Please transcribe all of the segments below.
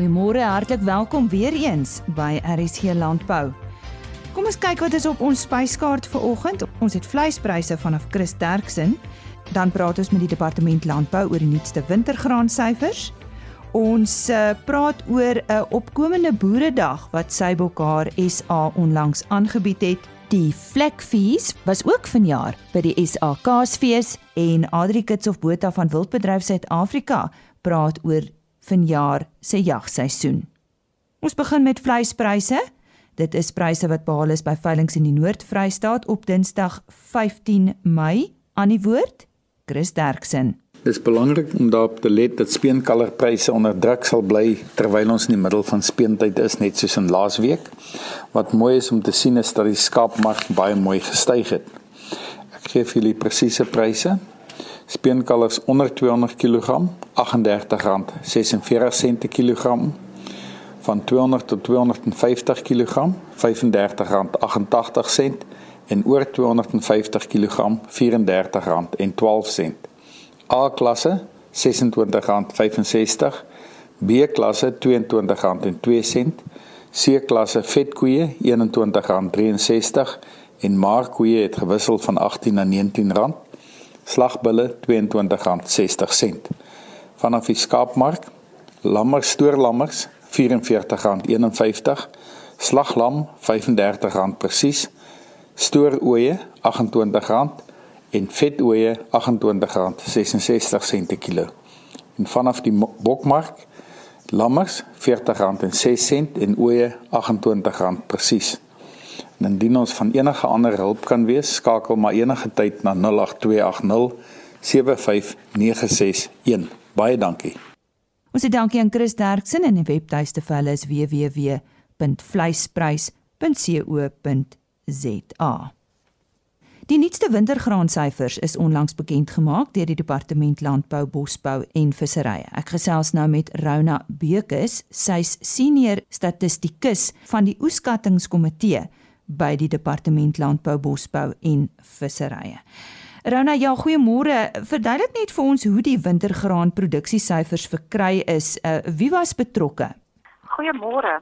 Goeiemôre, hartlik welkom weer eens by RSG Landbou. Kom ons kyk wat is op ons spyskaart vir oggend. Ons het vleispryse vanaf Chris Derksen. Dan praat ons met die departement landbou oor die nuutste wintergraansyfers. Ons uh, praat oor 'n opkomende boeredag wat Sybokhaar SA onlangs aangebied het. Die Flekfees was ook vanjaar by die SA Kaasfees en Adri Kitsof Botha van Wildbedryf Suid-Afrika praat oor vanjaar se jagseisoen. Ons begin met vleispryse. Dit is pryse wat behaal is by veilinge in die Noord-Vrystaat op Dinsdag 15 Mei aan die woord Chris Derksen. Dit is belangrik om daarop te let dat speenkallerpryse onder druk sal bly terwyl ons in die middel van speentyd is net soos in laasweek. Wat mooi is om te sien is dat die skaapmark baie mooi gestyg het. Ek gee vir julle presiese pryse. Speenkalvers onder 200 kg R38.46 per kilogram van 200 tot 250 kg R35.88 en oor 250 kg R34.12. A-klasse R26.65, B-klasse R22.02, C-klasse vetkoeie R21.63 en maarkoeie het gewissel van R18 na R19. Slagbulle R22.60. Vanaf die skaapmark lammer stoorlammers R44.51, slaglam R35 presies, stoorooe R28 en vetooe R28.66 per kilo. En vanaf die bokmark lammers R40.06 en ooe R28 presies. En indien ons van enige ander hulp kan wees, skakel maar enige tyd na 08280 75961. Baie dankie. Ons sê dankie aan Chris Derksen en die webtuiste vir hulle is www.vleisprys.co.za. Die nuutste wintergraansyfers is onlangs bekend gemaak deur die Departement Landbou, Bosbou en Visserye. Ek gesels nou met Rona Bekes, sy's senior statistikus van die oeskattingskomitee by die Departement Landbou, Bosbou en Visserye. Rona, ja, goeiemôre. Verduidelik net vir ons hoe die wintergraan produksiesyfers verkry is. Uh, wie was betrokke? Goeiemôre.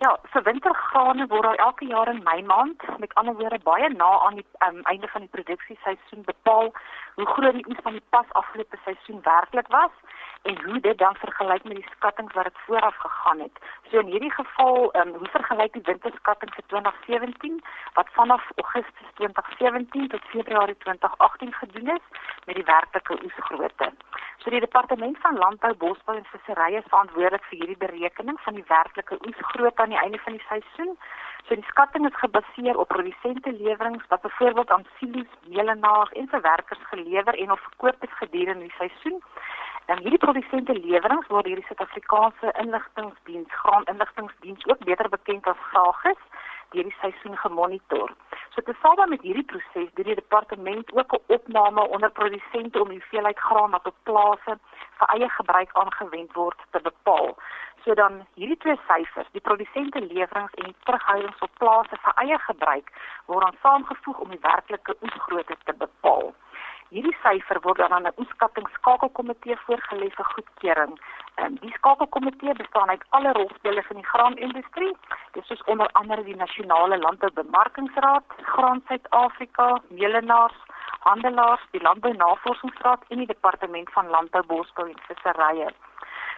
Ja, vir wintergrane word al elke jaar in Mei maand, met ander woorde baie na aan die um, einde van die produksieseisoen bepaal hoe groot die oes van die pas afgelope seisoen werklik was en hoe dit dan vergelyk met die skattings wat dit vooraf gegaan het. So in hierdie geval, ehm um, hoe vergelyk die winterskatting vir 2017 wat vanaf Augustus 2017 tot Februarie 2018 gedoen is met die werklike oesgrootte. So die departement van landbou, bosbou en visserye is verantwoordelik vir hierdie berekening van die werklike oesgrootte aan die einde van die seisoen. So die skatting is gebaseer op produsente leweringe wat byvoorbeeld aan silo's, meelenaars en verwerkers gelewer en of verkoop is gedurende die seisoen. Dan hierdie produsente leweringe word deur die Suid-Afrikaanse Inligtingdiens, Graan Inligtingdiens ook beter bekend as GRAGIS, deur die seisoen gemonitor. So tesame met hierdie proses doen die departement ook 'n opname onder produsente om die hoeveelheid graan wat op plase vir eie gebruik aangewend word te bepaal. So dan hierdie twee syfers, die produsente leweringe en die terughoudings op plase vir eie gebruik, word dan saamgevoeg om die werklike oesgrootte te bepaal. Hierdie syfer word dan aan 'n oeskattingsskakelkomitee voorgelê vir goedkeuring. En die skakelkomitee bestaan uit alle rolspelers in die graanindustrie. Dit is onder andere die Nasionale Landboubemarkingsraad, Graan Suid-Afrika, Melenaars, Handelaars, die Landbounavorsingsraad en die Departement van Landbou, Bosbou en Visserye.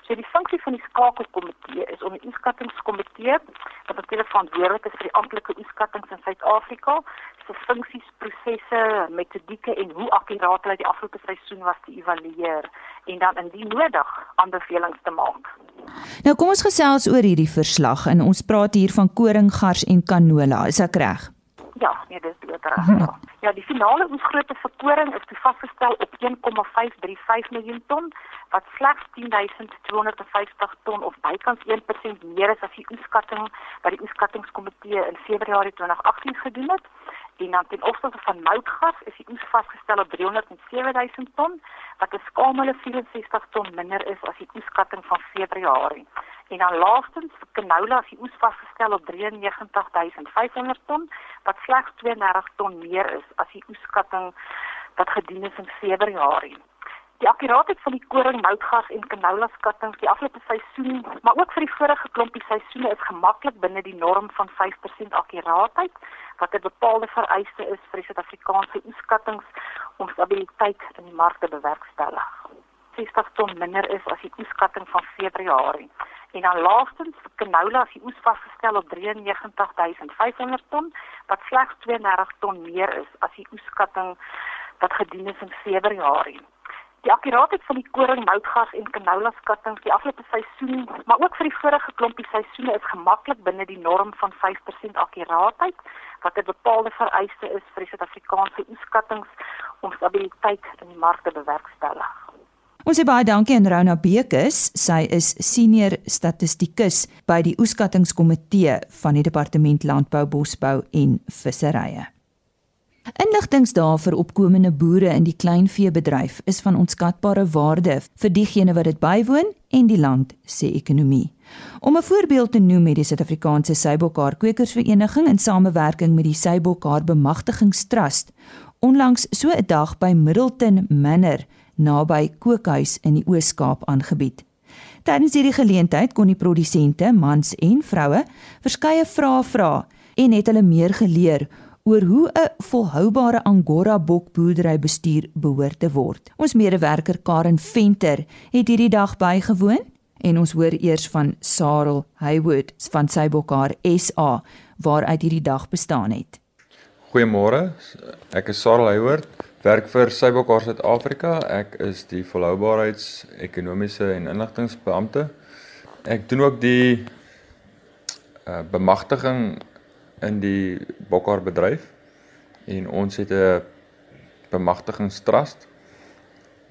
So die funksie van die skakelkomitee is om die inskattingskomitee wat natuurlik verantwoordelik is vir die amptelike inskattings in Suid-Afrika se funksies, prosesse, metodieke en hoe akkuraat hulle die afgelope seisoen was te evalueer en dan indien nodig aanbevelings te maak. Nou kom ons gesels oor hierdie verslag en ons praat hier van koring, gars en canola, is ek reg? Ja, nee, dis beter as ja. Ja, die finale oesgrootte vir koring is vasgestel op 1,535 miljoen ton wat slegs 10250 ton of bykans 1% meer is as die oeskatting wat die oeskattingskomitee in Februarie 2018 gedoen het. En dan ten opsigte van moutgas is die oes vasgestel op 307000 ton wat 'n skamele 64 ton minder is as die oeskatting van Februarie. En dan laastens vir canola is die oes vasgestel op 93500 ton wat slegs 32 ton meer is as die oeskatting wat gedoen is in Februarie. Die akkuraatheid van die koring, moutgas en canola skattings die afgelope seisoen, maar ook vir die vorige klompie seisoene is gemaklik binne die norm van 5% akkuraatheid wat 'n bepaalde vereiste is vir die Suid-Afrikaanse oeskattings om stabiliteit in die mark te bewerkstellig. 60 ton minder is as die oeskatting van Februarie. En dan laastens vir canola is die oes vasgestel op 93500 ton wat slegs 32 ton meer is as die oeskatting wat gedien is in Februarie. Die akkuraatheid van die koring, moutgas en canola skattings die afgelope seisoen, maar ook vir die vorige klompie seisoene is gemaklik binne die norm van 5% akkuraatheid wat 'n bepaalde vereiste is vir die Suid-Afrikaanse oeskattings om stabiliteit in die mark te bewerkstellig. Ons sê baie dankie aan Rona Bekes. Sy is senior statistikus by die oeskattingskomitee van die Departement Landbou, Bosbou en Visserye. Inligtingsdae vir opkomende boere in die kleinveebedryf is van onskatbare waarde vir diegene wat dit bywoon en die land se ekonomie. Om 'n voorbeeld te noem met die Suid-Afrikaanse Seibokhaar Kwekersvereniging in samewerking met die Seibokhaar Bemagtigingstrust onlangs so 'n dag by Middleton Manor naby Kookhuis in die Oos-Kaap aangebied. Tydens hierdie geleentheid kon die produsente, mans en vroue, verskeie vrae vra en het hulle meer geleer oor hoe 'n volhoubare Angora bokboerdery bestuur behoort te word. Ons medewerker Karen Venter het hierdie dag bygewoon en ons hoor eers van Sarel Haywood van Sybokhaar SA waaruit hierdie dag bestaan het. Goeiemôre. Ek is Sarel Haywood, werk vir Sybokhaar Suid-Afrika. Ek is die volhoubaarheids ekonomiese en inligtingbeampte. Ek doen ook die uh, bemagtiging in die Bokkar bedryf en ons het 'n bemagtigingstrust.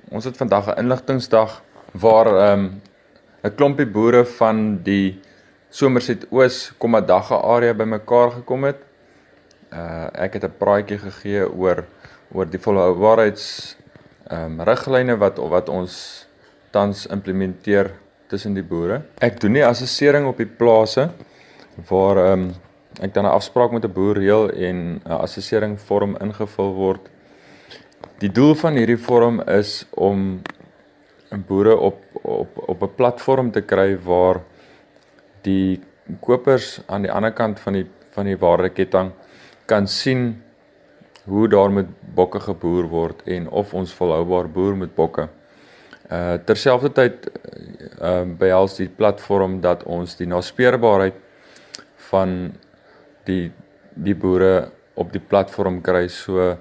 Ons het vandag 'n inligtingsdag waar ehm um, 'n klompie boere van die Somerset Oos Komadaga area bymekaar gekom het. Uh ek het 'n praatjie gegee oor oor die volhoubaarheids ehm um, riglyne wat wat ons tans implementeer tussen die boere. Ek doen nie assessering op die plase waar ehm um, ek dan 'n afspraak met 'n boer reël en 'n assessering vorm ingevul word. Die doel van hierdie vorm is om boere op op op 'n platform te kry waar die kopers aan die ander kant van die van die waardeketting kan sien hoe daar met bokke geboer word en of ons volhoubaar boer met bokke. Uh terselfdertyd uh behels die platform dat ons die naspeurbaarheid van die die boere op die platform kry so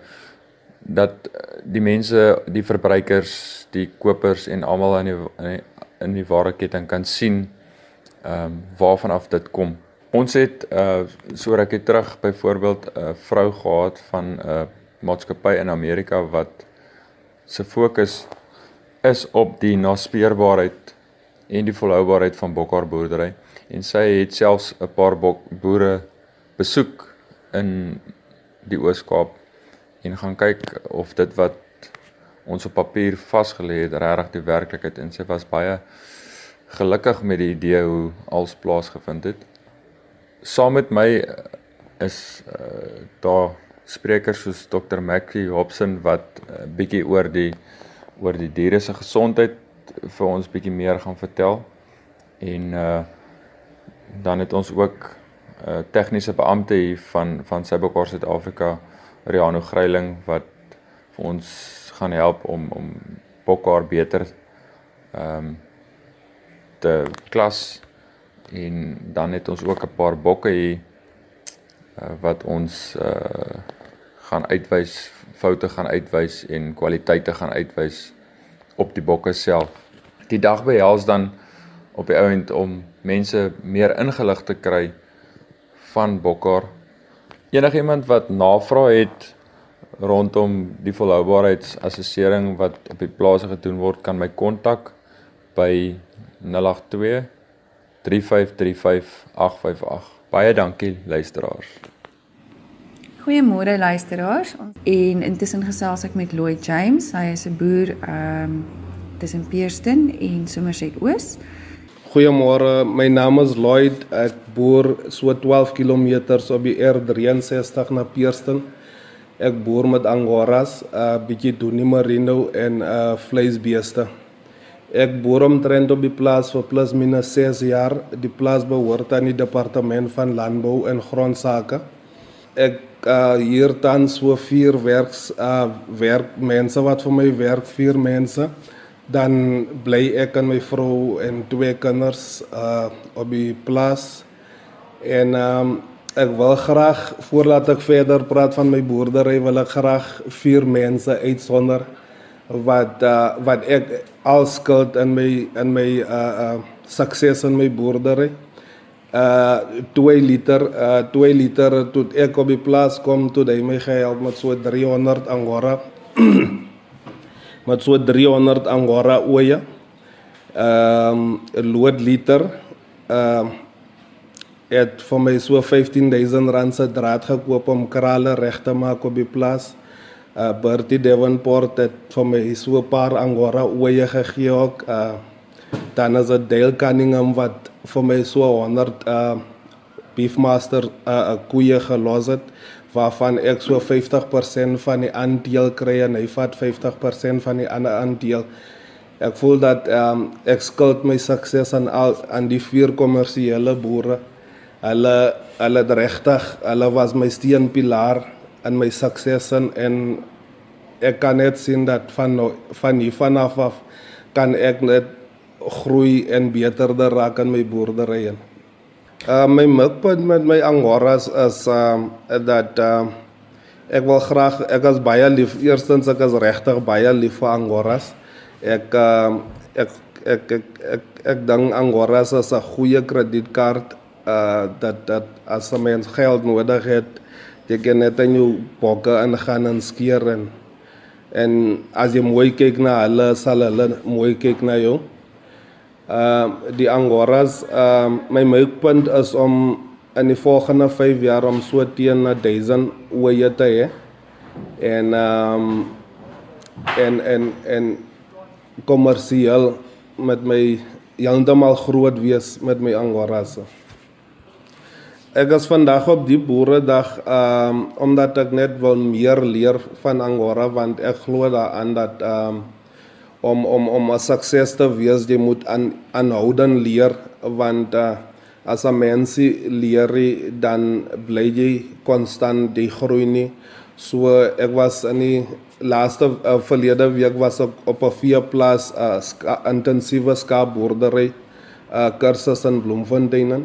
dat die mense, die verbruikers, die kopers en almal in die in die wareketting kan sien ehm um, waarvan af dit kom. Ons het uh so rukkie terug byvoorbeeld 'n uh, vrou gehad van 'n uh, maatskappy in Amerika wat se fokus is op die naspeurbaarheid en die volhoubaarheid van bokhaar boerdery en sy het selfs 'n paar bok boere besoek in die Oos-Kaap en gaan kyk of dit wat ons op papier vasgelê het regtig die werklikheid is. Sy was baie gelukkig met die idee hoe alles plaasgevind het. Saam met my is uh, daar sprekers soos Dr. Mackie Hobson wat 'n uh, bietjie oor die oor die diere se gesondheid vir ons bietjie meer gaan vertel. En uh dan het ons ook uh, tegniese beampte hier van van Sybokor Suid-Afrika, Riano Greiling wat vir ons gaan help om om bokkar beter ehm um, te klas en dan het ons ook 'n paar bokke hier uh, wat ons uh, gaan uitwys foute gaan uitwys en kwaliteite gaan uitwys op die bokke self. Die dag behels dan op die ouend om mense meer ingelig te kry van Bokkar. Enige iemand wat navraag het rondom die volhoubaarheidsassessering wat op die plase gedoen word, kan my kontak by 082 3535 858. Baie dankie luisteraars. Goeiemôre luisteraars. En intussen gesels ek met Lloyd James. Hy is 'n boer ehm um, tussen Pierston en Somerset Oos. Goeiemôre, my naam is Lloyd. Ek boer so 12 km op die R63 na Pierston. Ek boer met angoras, 'n uh, bietjie doenie merino en uh vleisbeeste. Ek boer omtrent op die plaas vir plus minus 6 jaar. Die plaas behoort aan die departement van landbou en grondsake. Ek uh hier tans so vier werks uh werkmense wat vir my werk, vier mense. Dan bly ek en my vrou en twee kinders uh op die plaas. En um ek wil graag voordat ek verder praat van my boerdery wil ek graag vier mense uitsonder wat uh, wat ek al skuld in my in my uh uh sukses in my boerdery. Uh 2 liter uh 2 liter tot ek op die plaas kom toe hy my gehelp met so 300 angora. met so 300 angora oeye. Ehm um, lood liter. Ehm uh, het vir my so 15000 rand se draad gekoop om krale reg te maak op die plaas. Uh Bertie Devonport het vir my so 'n paar angora oeye gegee ook. Uh dan is dit Dale Cunningham wat vir my so 100 uh beefmaster uh koeie gelos het waarvan ek so 50% van die aandeel kry en hy vat 50% van die ander aandeel. Ek voel dat um, ek skuld my sukses aan al aan die vier kommersiële boere hulle hulle regtig hulle was my steunpilaar in my sukses en ek kan net sien dat van van hier vanaf af kan ek net groei en beterder raak in my boerdery. Uh my mikpunt met my angoras is um uh, dat uh ek wil graag ek is baie lief eerstens ek is regtig baie lief vir angoras. Ek uh ek ek ek ek, ek, ek dink angoras is 'n goeie kredietkaart uh dat dat as 'n mens geld nodig het, jy kan net in jou bokke ingaan en skeer en en as jy mooi kyk na hulle sal hulle mooi kyk na jou. Uh die angoras, uh my mikpunt is om in die volgende 5 jaar om so teen 1000 oeye te hê. En um en en en kommersieel met my heeltemal groot wees met my angoras. Ek is vandag op die boeredag um omdat ek net wil meer leer van Angora want ek glo daaraan dat um om om om 'n sukses te wees jy moet aan aanhouden leer want uh, as 'n mens leer dan bly jy konstant die groei nie. So ek was in die laaste uh, verlede week was ek op 'n veeplaas 'n uh, ska, intensiewe skaapboerdery uh, kursus in Bloemfontein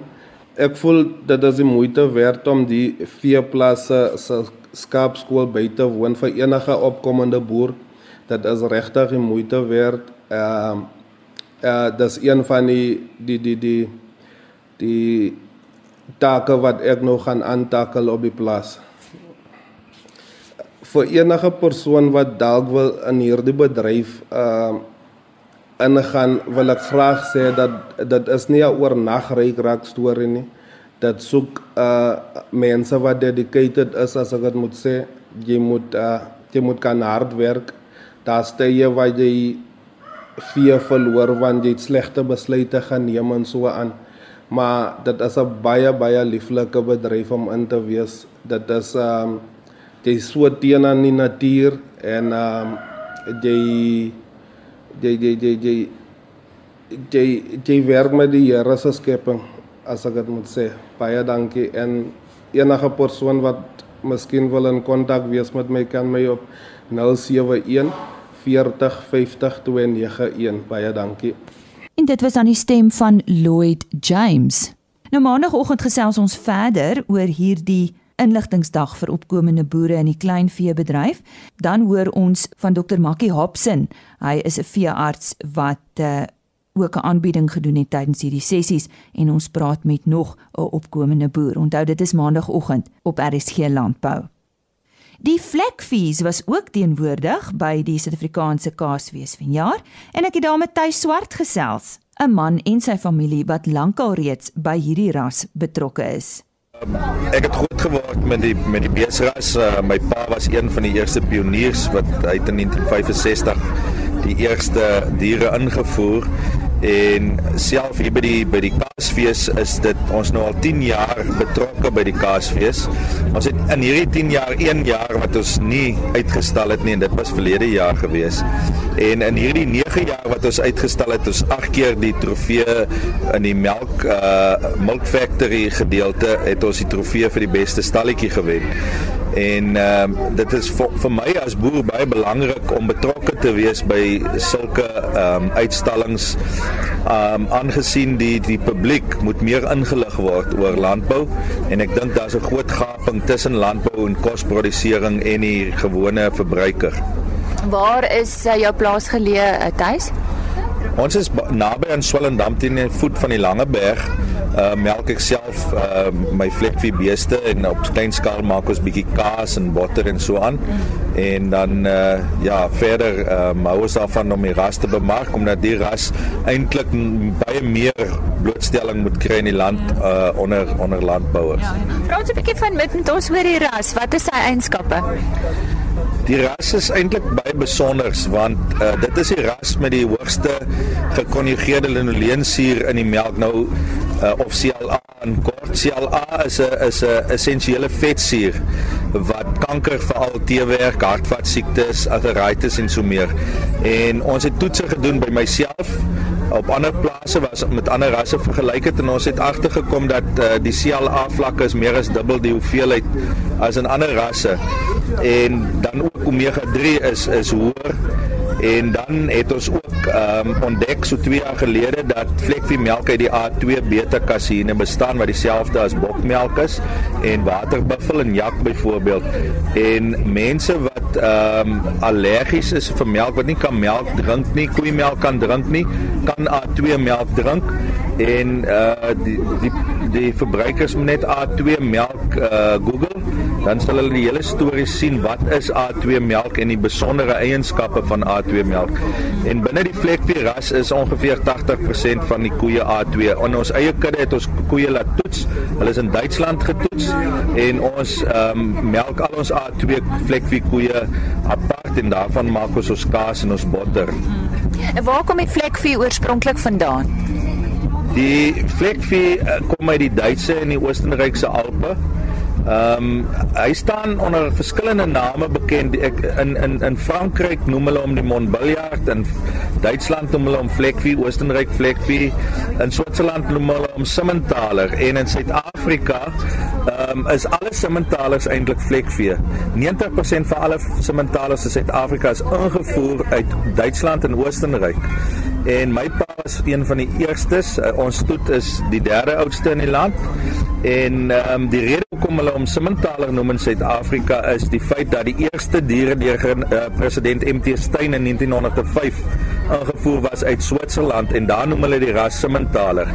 ek voel dit is moeite werd om die veeplase se skaapskool by te woon vir enige opkomende boer. Dit is regtig moeite werd. Ehm uh, uh, dis een van die die die die die take wat ek nog gaan aantakel op die plaas. Vir enige persoon wat dalk wil in hierdie bedryf ehm uh, ingaan wil ek graag sê dat dit is nie 'n oornag ryk raak storie nie. Dit soek uh mense wat dedicated is as ek dit moet sê. Jy moet uh jy moet kan hard werk. Daar's tye waar jy vier verloor want jy het slegte besluite geneem en so aan. Maar dit is 'n baie baie lieflike bedryf om in te wees. Dit is um jy so teen aan die natuur en um jy jy jy jy jy jy jy werk met die Here se skepping as ek dit moet sê. Baie dankie en enige persoon wat miskien wil in kontak wees met my kan my op 071 40 50 291. Baie dankie. En dit was aan die stem van Lloyd James. Nou maandagooggend gesels ons verder oor hierdie inligtingsdag vir opkomende boere in die kleinveebedryf. Dan hoor ons van Dr. Makkie Hobson. Hy is 'n veearts wat uh, ook 'n aanbieding gedoen het tydens hierdie sessies en ons praat met nog 'n opkomende boer. Onthou dit is maandagooggend op RSG Landbou. Die vlekvies was ook teenwoordig by die Suid-Afrikaanse Kaasfees vanjaar en ek het daar met Tuis Swart gesels, 'n man en sy familie wat lankal reeds by hierdie ras betrokke is. Ek het groot geword met die met die beesras. Uh, my pa was een van die eerste pioniers wat uit in 1965 die eerste diere ingevoer En self hier by die by die Kaasfees is dit ons nou al 10 jaar betrokke by die Kaasfees. Ons het in hierdie 10 jaar 1 jaar wat ons nie uitgestal het nie en dit was verlede jaar gewees. En in hierdie 9 jaar wat ons uitgestal het, ons 8 keer die trofee in die melk uh milk factory gedeelte het ons die trofee vir die beste stalletjie gewen. En ehm uh, dit is vir, vir my as boer baie belangrik om betrokke te wees by sulke ehm um, uitstallings ehm um, aangesien die die publiek moet meer ingelig word oor landbou en ek dink daar's 'n groot gaping tussen landbou en kosprodusering en die gewone verbruiker. Waar is uh, jou plaas geleë, uh, Tuis? Ons is naby aan Swellendam teen die voet van die Langeberg. Uh melk ek self uh my vlekvee beeste en op klein skaal maak ons bietjie kaas en botter en so aan. En dan uh ja, verder uh hou ons daarvan om die ras te bemark omdat die ras eintlik baie meer blootstelling moet kry in die land uh onder onder landbouers. Ja, ja. Praat 'n bietjie van met ons oor die ras. Wat is sy eienskappe? Die ras is eintlik baie besonder want uh, dit is die ras met die hoogste gekonjugeerde linoleensuur in die melk nou uh, of CLA en kort. CLA is 'n is 'n essensiële vetsuur wat kanker veral teewerk, hartvaskiektes, arteritis en so meer. En ons het toetse gedoen by myself. Op ander plase was met ander rasse vergelyk het en ons het agtergekom dat uh, die CLA vlakke is meer as dubbel die hoeveelheid as in ander rasse. En dan ook omega 3 is is hoër en dan het ons ook um, ontdek so 2 jaar gelede dat vlekvee melk uit die A2 beta kaseïne bestaan wat dieselfde as bokmelk is en waterbuffel en jak byvoorbeeld. En mense wat ehm um, allergies is vir melk wat nie kan melk drink nie koeimelk kan drink nie kan A2 melk drink. En uh die die die verbruikers moet net A2 melk uh Google dan sal hulle die hele storie sien wat is A2 melk en die besondere eienskappe van A2 melk. En binne die vlekvee ras is ongeveer 80% van die koeie A2. In ons eie kudde het ons koeie laat toets. Hulle is in Duitsland getoets en ons um, melk al ons A2 vlekvee koeie apart en daarvan maak ons ons kaas en ons botter. En waar kom die vlekvee oorspronklik vandaan? Die vlekvee uh, kom uit die Duitse en die Oostenrykse Alpe. Ehm um, hy staan onder verskillende name bekend. Ek in in in Frankryk noem hulle hom die Montbéliard en Duitsland noem hulle hom Vlekvie, Oostenryk Vlekvie, in Switserland noem hulle hom Simmentaler en in Suid-Afrika ehm um, is alle Simmentalers eintlik Vlekvie. 90% van alle Simmentalers in Suid-Afrika is ingevoer uit Duitsland en Oostenryk. En my pa was een van die eerstes. Uh, ons stoet is die derde oudste in die land. En ehm um, die rede hoekom hulle hom Simmentaler noem in Suid-Afrika is die feit dat die eerste diere deur uh, president MT Steyn in 1905 ingevoer was uit Switserland en daar noem hulle die ras Simmentaler.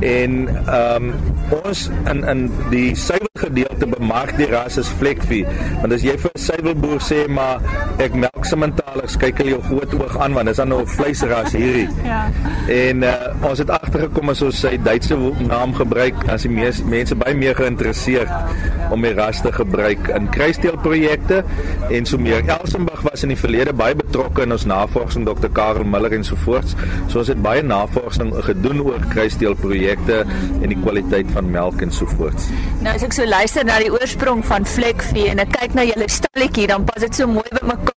En ehm um, ons in in die suiwergedeelte bemark die ras as vlekvee. Want as jy vir 'n suiwerboer sê maar ek melk Simmentaler, kyk hulle jou groot oog aan want dis dan nou 'n vleisras hierdie. Ja. En uh, ons het agtergekom as ons sy Duitse naam gebruik as die meeste mense baie meer geïnteresseerd om die ras te gebruik in kruisteelprojekte en so meer. Elsenburg was in die verlede baie betrokke in ons navorsing Dr. Karel Miller en so voort. Ons het baie navorsing gedoen oor kruisteelprojekte en die kwaliteit van melk en so voort. Nou as ek so luister na die oorsprong van vlekvee en ek kyk na julle stalletjie dan pas dit so mooi by mekaar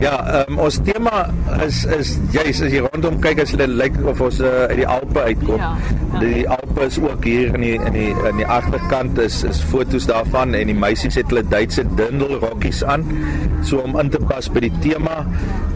Ja, um, ons tema is is juis as jy rondom kyk as dit lyk of ons uh, uit die Alpe uitkom. Ja, ja. Die Alpe is ook hier in die in die in die agterkant is is fotos daarvan en die meisies het hulle Duitse dindelrokkies aan so om in te pas by die tema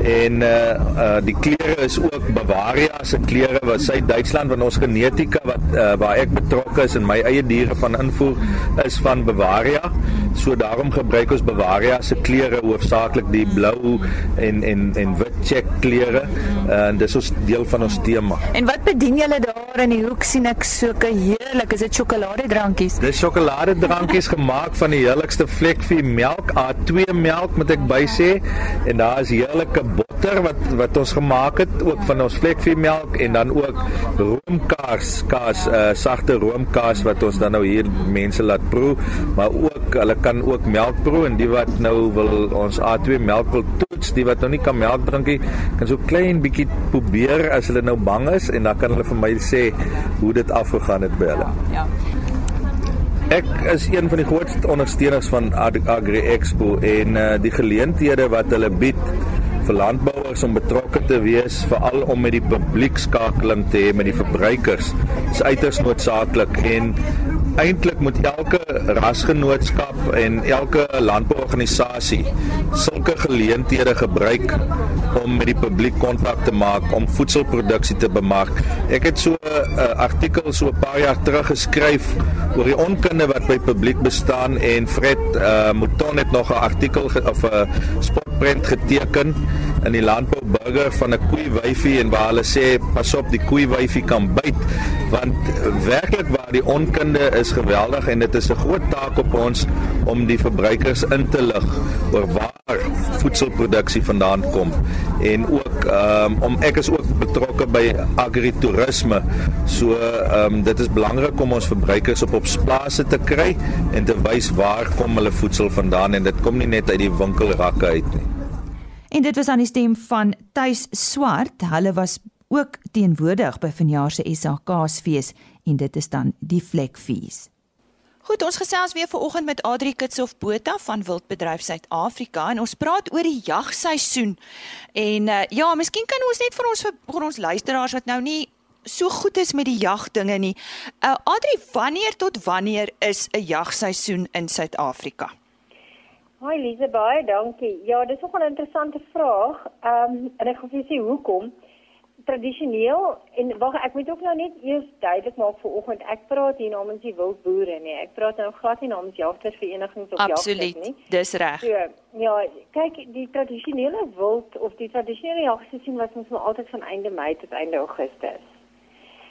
en uh, uh die klere is ook Bavaria se klere wat sy Duitsland van ons genetika wat uh, waar ek betrokke is en my eie diere van invoer is van Bavaria. So daarom gebruik ons Bavaria se klere hoofsaaklik die blou en en en wit check klere en dis ons deel van ons tema. En wat bedien julle daar in die hoek sien ek sulke heerlik, is dit sjokoladedrankies? Dis sjokoladedrankies gemaak van die heerlikste vlekvee melk, A2 melk moet ek by sê en daar is heerlike botter butter wat wat ons gemaak het ook van ons vlekveemelk en dan ook roomkaas, kaas, uh, sagte roomkaas wat ons dan nou hier mense laat proe, maar ook hulle kan ook melk proe en die wat nou wil ons A2 melk wil toets, die wat nou nie kan melk drink nie, kan so klein bietjie probeer as hulle nou bang is en dan kan hulle vir my sê hoe dit afgegaan het by hulle. Ja. Ek is een van die grootste ondersteuners van Agri Expo en uh, die geleenthede wat hulle bied vir landbouers om betrokke te wees, veral om met die publiek skakeling te hê met die verbruikers, is uiters noodsaaklik en eintlik moet elke rasgenootskap en elke landbouorganisasie sulke geleenthede gebruik om met die publiek kontak te maak om voedselproduksie te bemark. Ek het so 'n uh, artikel so 'n paar jaar terug geskryf oor die onkunde wat by publiek bestaan en Fred uh, Mouton het nog 'n artikel of 'n spotprent geteken in die landbou burger van 'n koei wyfie en waar hulle sê pas op die koei wyfie kan byt want werklik waar die onkunde is geweldig en dit is 'n groot taak op ons om die verbruikers in te lig oor waar voedselproduksie vandaan kom en ook um, om ek is ook betrokke by agritourisme so um, dit is belangrik om ons verbruikers op op plase te kry en te wys waar kom hulle voedsel vandaan en dit kom nie net uit die winkelrakke uit nie En dit was aan die stem van Tuis Swart. Hulle was ook teenwoordig by vanjaar se SAKsfees en dit is dan die Vlekfees. Goed, ons gesels weer vanoggend met Adri Kitsof Botha van Wildbedryf Suid-Afrika en ons praat oor die jagseisoen. En uh, ja, miskien kan ons net vir ons vir ons luisteraars wat nou nie so goed is met die jagdinge nie. Uh, Adri, wanneer tot wanneer is 'n jagseisoen in Suid-Afrika? Hi Lise, baie dankie. Ja, dis ook 'n interessante vraag. Ehm um, en ek gaan vir sê hoekom tradisioneel en wag ek moet ook nou net eers duidelik maak vir oggend. Ek praat hier namens die wildboere nee. Ek praat nou glad nie namens jagtersverenigings of jagters nie. Absoluut dis reg. So, ja kyk die tradisionele wild of die tradisionele jagseisoen was ons nou altyd van einde Mei tot einde Augustus.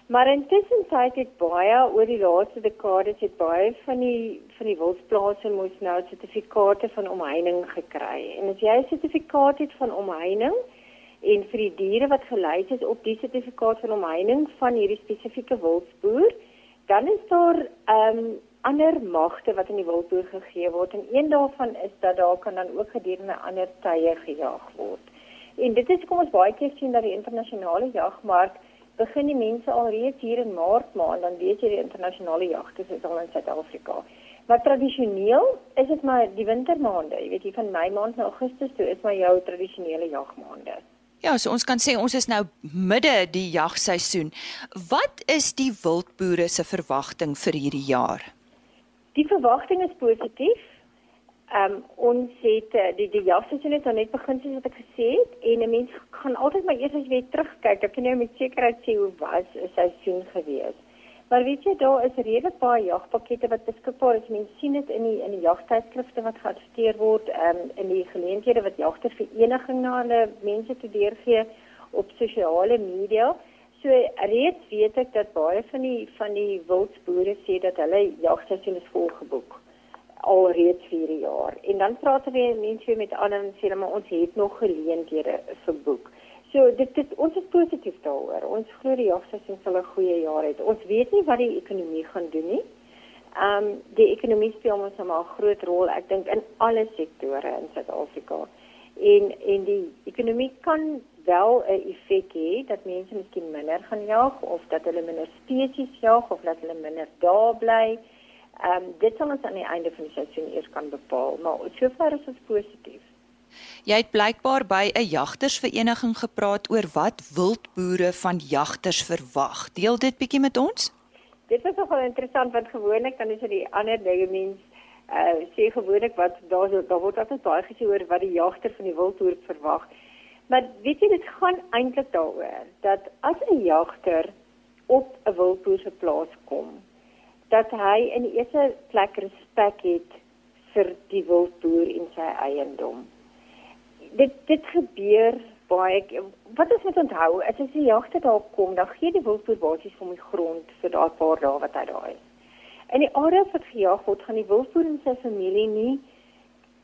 Maar intussen tyd het baie oor die laaste dekades het baie van die van die wildplase moes nou sertifikate van omheining gekry. En as jy 'n sertifikaat het van omheining en vir die diere wat gelys is op die sertifikaat van omheining van hierdie spesifieke wildsboer, dan is daar ehm um, ander magte wat in die wildboer gegee word en een daarvan is dat daar kan dan ook gedurende ander tye gejag word. En dit is kom ons baie keer sien dat die internasionale jagmark begin die mense alreeds hier in Maart maand dan weet jy die internasionale jagte is al in Suid-Afrika. Maar tradisioneel is dit maar die wintermaande, jy weet jy van Mei maand na Augustus toe is maar jou tradisionele jagmaande. Ja, so ons kan sê ons is nou midde die jagseisoen. Wat is die wildboere se verwagting vir hierdie jaar? Die verwagting is positief. Ehm um, ons het eh, die die jagseisoen het net begin soos wat ek gesê het en 'n mens gaan altyd maar eers as jy terugkyk, dan kan jy met sekerheid sê hoe was 'n seisoen gewees. Maar weet jy daar is redelik baie jagpakkette wat beskikbaar is. Mense sien dit in die in die jagtydskrifte wat geadverteer word, ehm um, in die geleenthede wat jagtervereniging na hulle mense te deurgee op sosiale media. So reeds weet ek dat baie van die van die wildsboere sê dat hulle jagseisoen is volgeboek al reeds vir jaar. En dan praat hulle mense weer met ander en sê hulle maar ons het nog geleenthede vir boek. So dit dit ons is positief daaroor. Ons glo die jagseisoen sal 'n goeie jaar hê. Ons weet nie wat die ekonomie gaan doen nie. Ehm um, die ekonomie speel ons nou 'n groot rol ek dink in alle sektore in Suid-Afrika. En en die ekonomie kan wel 'n effek hê dat mense miskien minder gaan jag of dat hulle minder spesies jag of dat hulle minder daar bly. Ehm um, dit sal ons aan die einde van die seisoen eers kan bepaal, maar sover is ons positief. Jy het blykbaar by 'n jagtersvereniging gepraat oor wat wildboere van jagters verwag. Deel dit bietjie met ons. Dit is nogal interessant want gewoonlik dan is dit die ander dinge mens uh sê gewoonlik wat daar daar word altyd baie gesê oor wat die jagter van die wildboer verwag. Maar weet jy dit gaan eintlik daaroor dat as 'n jagter op 'n wildboer se plaas kom, dat hy in die eerste plek respek het vir die wildboer en sy eiendom dit dit gebeur baie wat ons moet onthou as as die jagter daar kom dan gee die wildboer basies vir my grond vir daai paar dae wat hy daar is. In die area wat gejag word gaan die wildboer en sy familie nie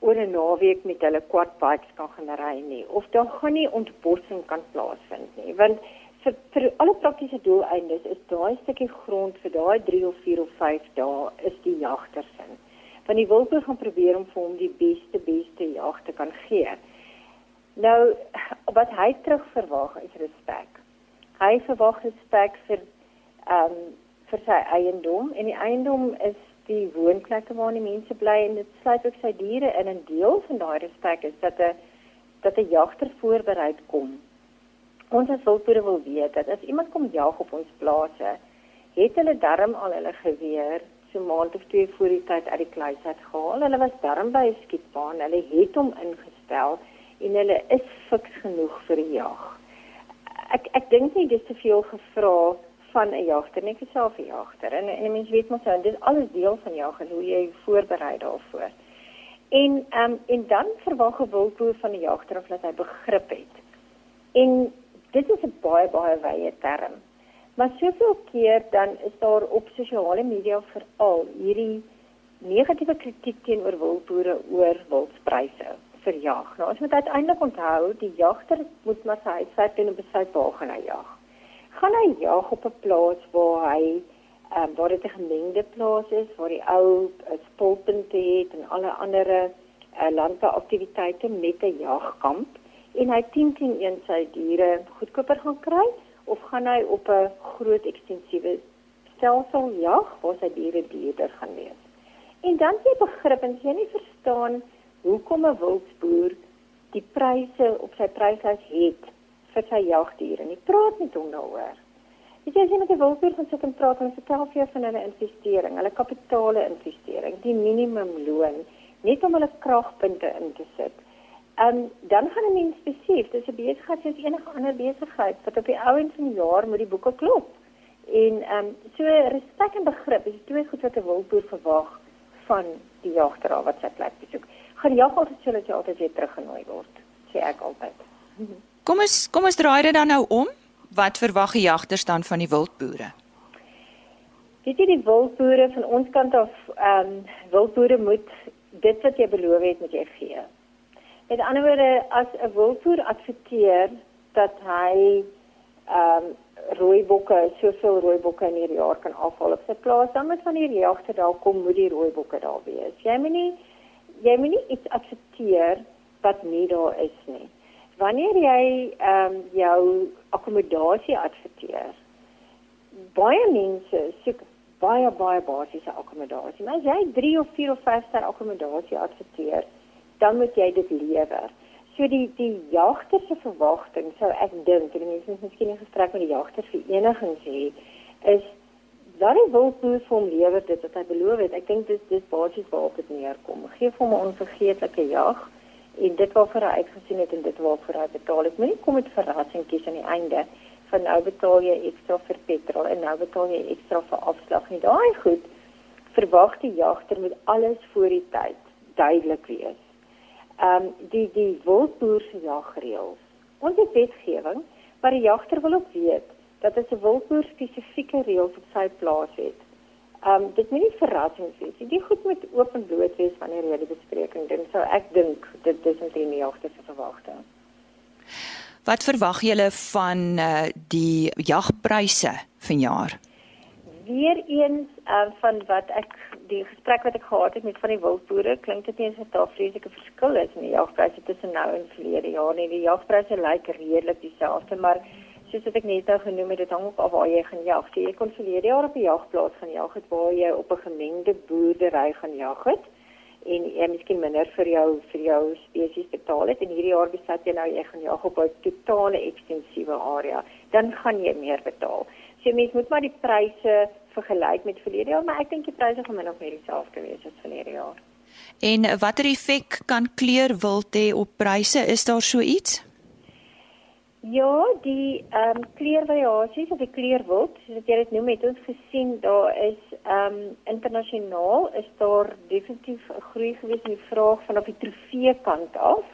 oor 'n naweek met hulle quadbikes kan gaan ry nie of daar gaan nie ontbossing kan plaasvind nie want vir vir alle praktiese doeleindes is daai stukkie grond vir daai 3 of 4 of 5 dae is die jagter se. Want die wildboer gaan probeer om vir hom die beste beste jag te kan gee. Nou wat hy terug verwag is respek. Hy verwag respek vir ehm um, vir sy eiendom en die eiendom is die woonplekke waar die mense bly en dit sluit ook sy diere in en deel van daai respek is dat 'n dat 'n jagter voorbereid kom. Ons as wildboere wil weet dat as iemand kom jag op ons plase, het hulle darm al hulle geweer so maand of twee voor die tyd uit die kluis uit gehaal. Hulle was darm by 'n skietbaan. Hulle het hom ingestel en hulle is fiks genoeg vir die jag. Ek ek dink nie dis te veel gevra van 'n jagter nie, ek is self 'n jagter en en mens weet mos nou dis alles deel van jag en hoe jy voorberei daarvoor. En ehm um, en dan verwag 'n wildboer van 'n jagter of dat hy begrip het. En dit is 'n baie baie wye term. Maar soveel keer dan is daar op sosiale media veral hierdie negatiewe kritiek teenoor wildboere oor wildpryse vir jag. Nou as moet uiteindelik onthou, die jagter moet maar sy huiswerk doen en besluit waar gaan hy jag. Gaan hy jag op 'n plaas waar hy ehm um, waar dit 'n gemengde plaas is, waar die ou 'n spulpunt het en alle ander uh, eh, landbouaktiwiteite met 'n jagkamp en hy teen teen een sy diere goedkoper gaan kry of gaan hy op 'n groot ekstensiewe stelsel jag waar sy diere duurder gaan wees. En dan jy begrip en jy nie verstaan hoekom 'n wildboer die pryse op sy pryslys het vir sy jagdiere. Nie praat met hom daaroor. Jy sê jy met 'n wildboer gaan sit en praat en vertel vir jou van hulle investering, hulle kapitale investering, die minimumloon, net om hulle kragpunte in te sit. En um, dan gaan 'n mens besef, dis 'n besigheid soos enige ander besigheid wat op die ou end van die jaar moet die boeke klop. En ehm um, so respek en begrip is twee goed wat 'n wildboer verwag van die jagter wat sy plek besoek gaan jag altyd sê dat jy altyd weer teruggenooi word, sê ek altyd. Kom ons kom ons draai dit dan nou om. Wat verwag die jagters dan van die wildboere? Weet jy die wildboere van ons kant af, ehm um, wildboere moet dit wat jy beloof het met jy gee. Met ander woorde, as 'n wildboer adverteer dat hy ehm um, rooibokke, soveel rooibokke in hierdie jaar kan afhaal op sy plaas, dan moet van hierdie jagter daar kom, moet die rooibokke daar wees. Jy moet nie jy moet nie iets aksepteer wat nie daar is nie. Wanneer jy ehm um, jou akkommodasie adverteer, baie mense soek baie baie basiese akkommodasie. Maar as jy 3 of 4 of 5 ster akkommodasie adverteer, dan moet jy dit lewer. So die die jagter se verwagting sou ek dink, en mense het miskien 'n gesprek met die jagtervereniging sê, is dan die wildboer vir hom lewer dit wat hy beloof het. Ek dink dis dis basies waarop dit neerkom. Geef hom 'n onvergeetlike jag en dit waarvoor hy uitgesien het en dit waarvoor hy betaal het. Moenie kom met verrassingkies aan die einde van nou betaal jy ekstra vir petrol en nou betaal jy ekstra vir afslag nie. Daai goed verwag die jagter moet alles voor die tyd duidelik wees. Ehm um, die die wildboer se jagreëls. Ons wetgewing, maar die jagter wil ook weet dat as 'n wildboer spesifieke reëls op sy plaas het. Ehm um, dit moet nie verrassings wees nie. Dit goed moet oop en bloot wees wanneer jy die bespreking doen. So ek dink dit dis omtrent die jagte se verwagting. Wat verwag julle van uh, die jagpryse vanjaar? Weereens uh, van wat ek die gesprek wat ek gehad het met van die wildboere, klink dit nie asof daar vreeslike verskil is in die jagpryse tussen nou en verlede jaar nie. Die jagpryse lyk redelik dieselfde, maar soos wat ek net nou genoem het, dit hang ook af waar jy gaan jag. So, jy kon verlede jaar op 'n jagplaas gaan jag het waar jy op 'n gemengde boerdery gaan jag het en jy miskien minder vir jou vir jou spesies betaal het en hierdie jaar besluit jy nou jy gaan jag op 'n totale ekstensiewe area, dan gaan jy meer betaal. So mens moet maar die pryse vergelyk met verlede jaar, maar ek dink die pryse gaan min of meer dieselfde wees as verlede jaar. En watter effek kan kleur wild hê op pryse? Is daar so iets? Ja, die ehm um, kleurvariasies of die kleurwild, soos jy dit noem, het ons gesien daar is ehm um, internasionaal is daar definitief 'n groei gewees in die vraag van op die trofee kant af.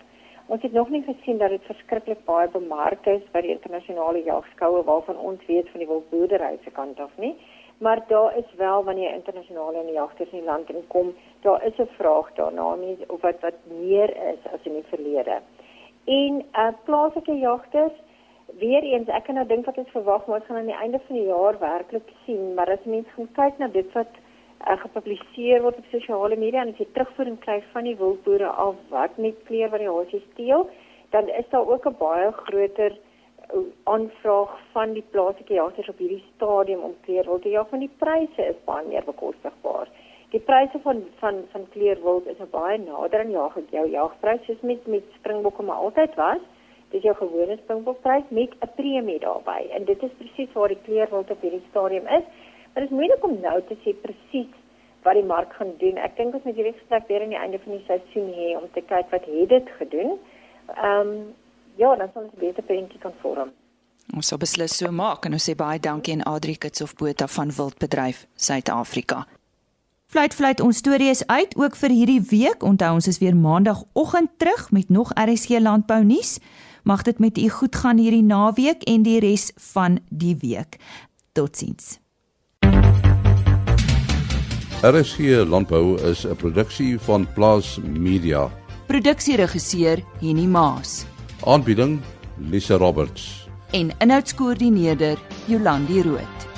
Ons het nog nie gesien dat dit verskriklik baie bemark is by die internasionale jagskoue waarvan ons weet van die wildboerdery se kant af nie. maar daar is wel wanneer internasionale jagters in die land inkom, daar is 'n vraag daarna, mense of wat wat meer is as in die verlede. En uh plaaslike jagters weer eens ek kan nou dink wat ons verwag maar ons gaan aan die einde van die jaar werklik sien, maar as mense gaan kyk na dit wat uh, gepubliseer word op sosiale media en as jy terugvoering kry van die wildboere af wat met kleurvariasies steel, dan is daar ook 'n baie groter aanvraag van die plaaslike jagters op hierdie stadium om kleurwild te jag want die pryse is baie meer bekostigbaar. Die pryse van van van kleurwild is baie nader aan jag jou jagprys soos met met springbokke maar altyd was. Dis jou gewone springbokprys met 'n premie daarbey en dit is presies waar die kleurwild op hierdie stadium is. Maar dit is moeilik om nou te sê presies wat die mark gaan doen. Ek dink ons moet hierdie gesprek weer aan die einde van die seisoen hê om te kyk wat het dit gedoen. Ehm um, ja, dan sal ons 'n beter prentjie kan vorm. Ons sal beslis so maak en ons sê baie dankie aan Adri Kitsof Botha van Wildbedryf Suid-Afrika. Fluit fluit ons storie is uit ook vir hierdie week. Onthou ons is weer maandagooggend terug met nog RSG landbou nuus. Mag dit met u goed gaan hierdie naweek en die res van die week. Totsiens. RSG landbou is 'n produksie van Plaas Media. Produksieregisseur Henny Maas. Aanbieding Lisa Roberts en inhoudskoördineerder Jolandi Rooi.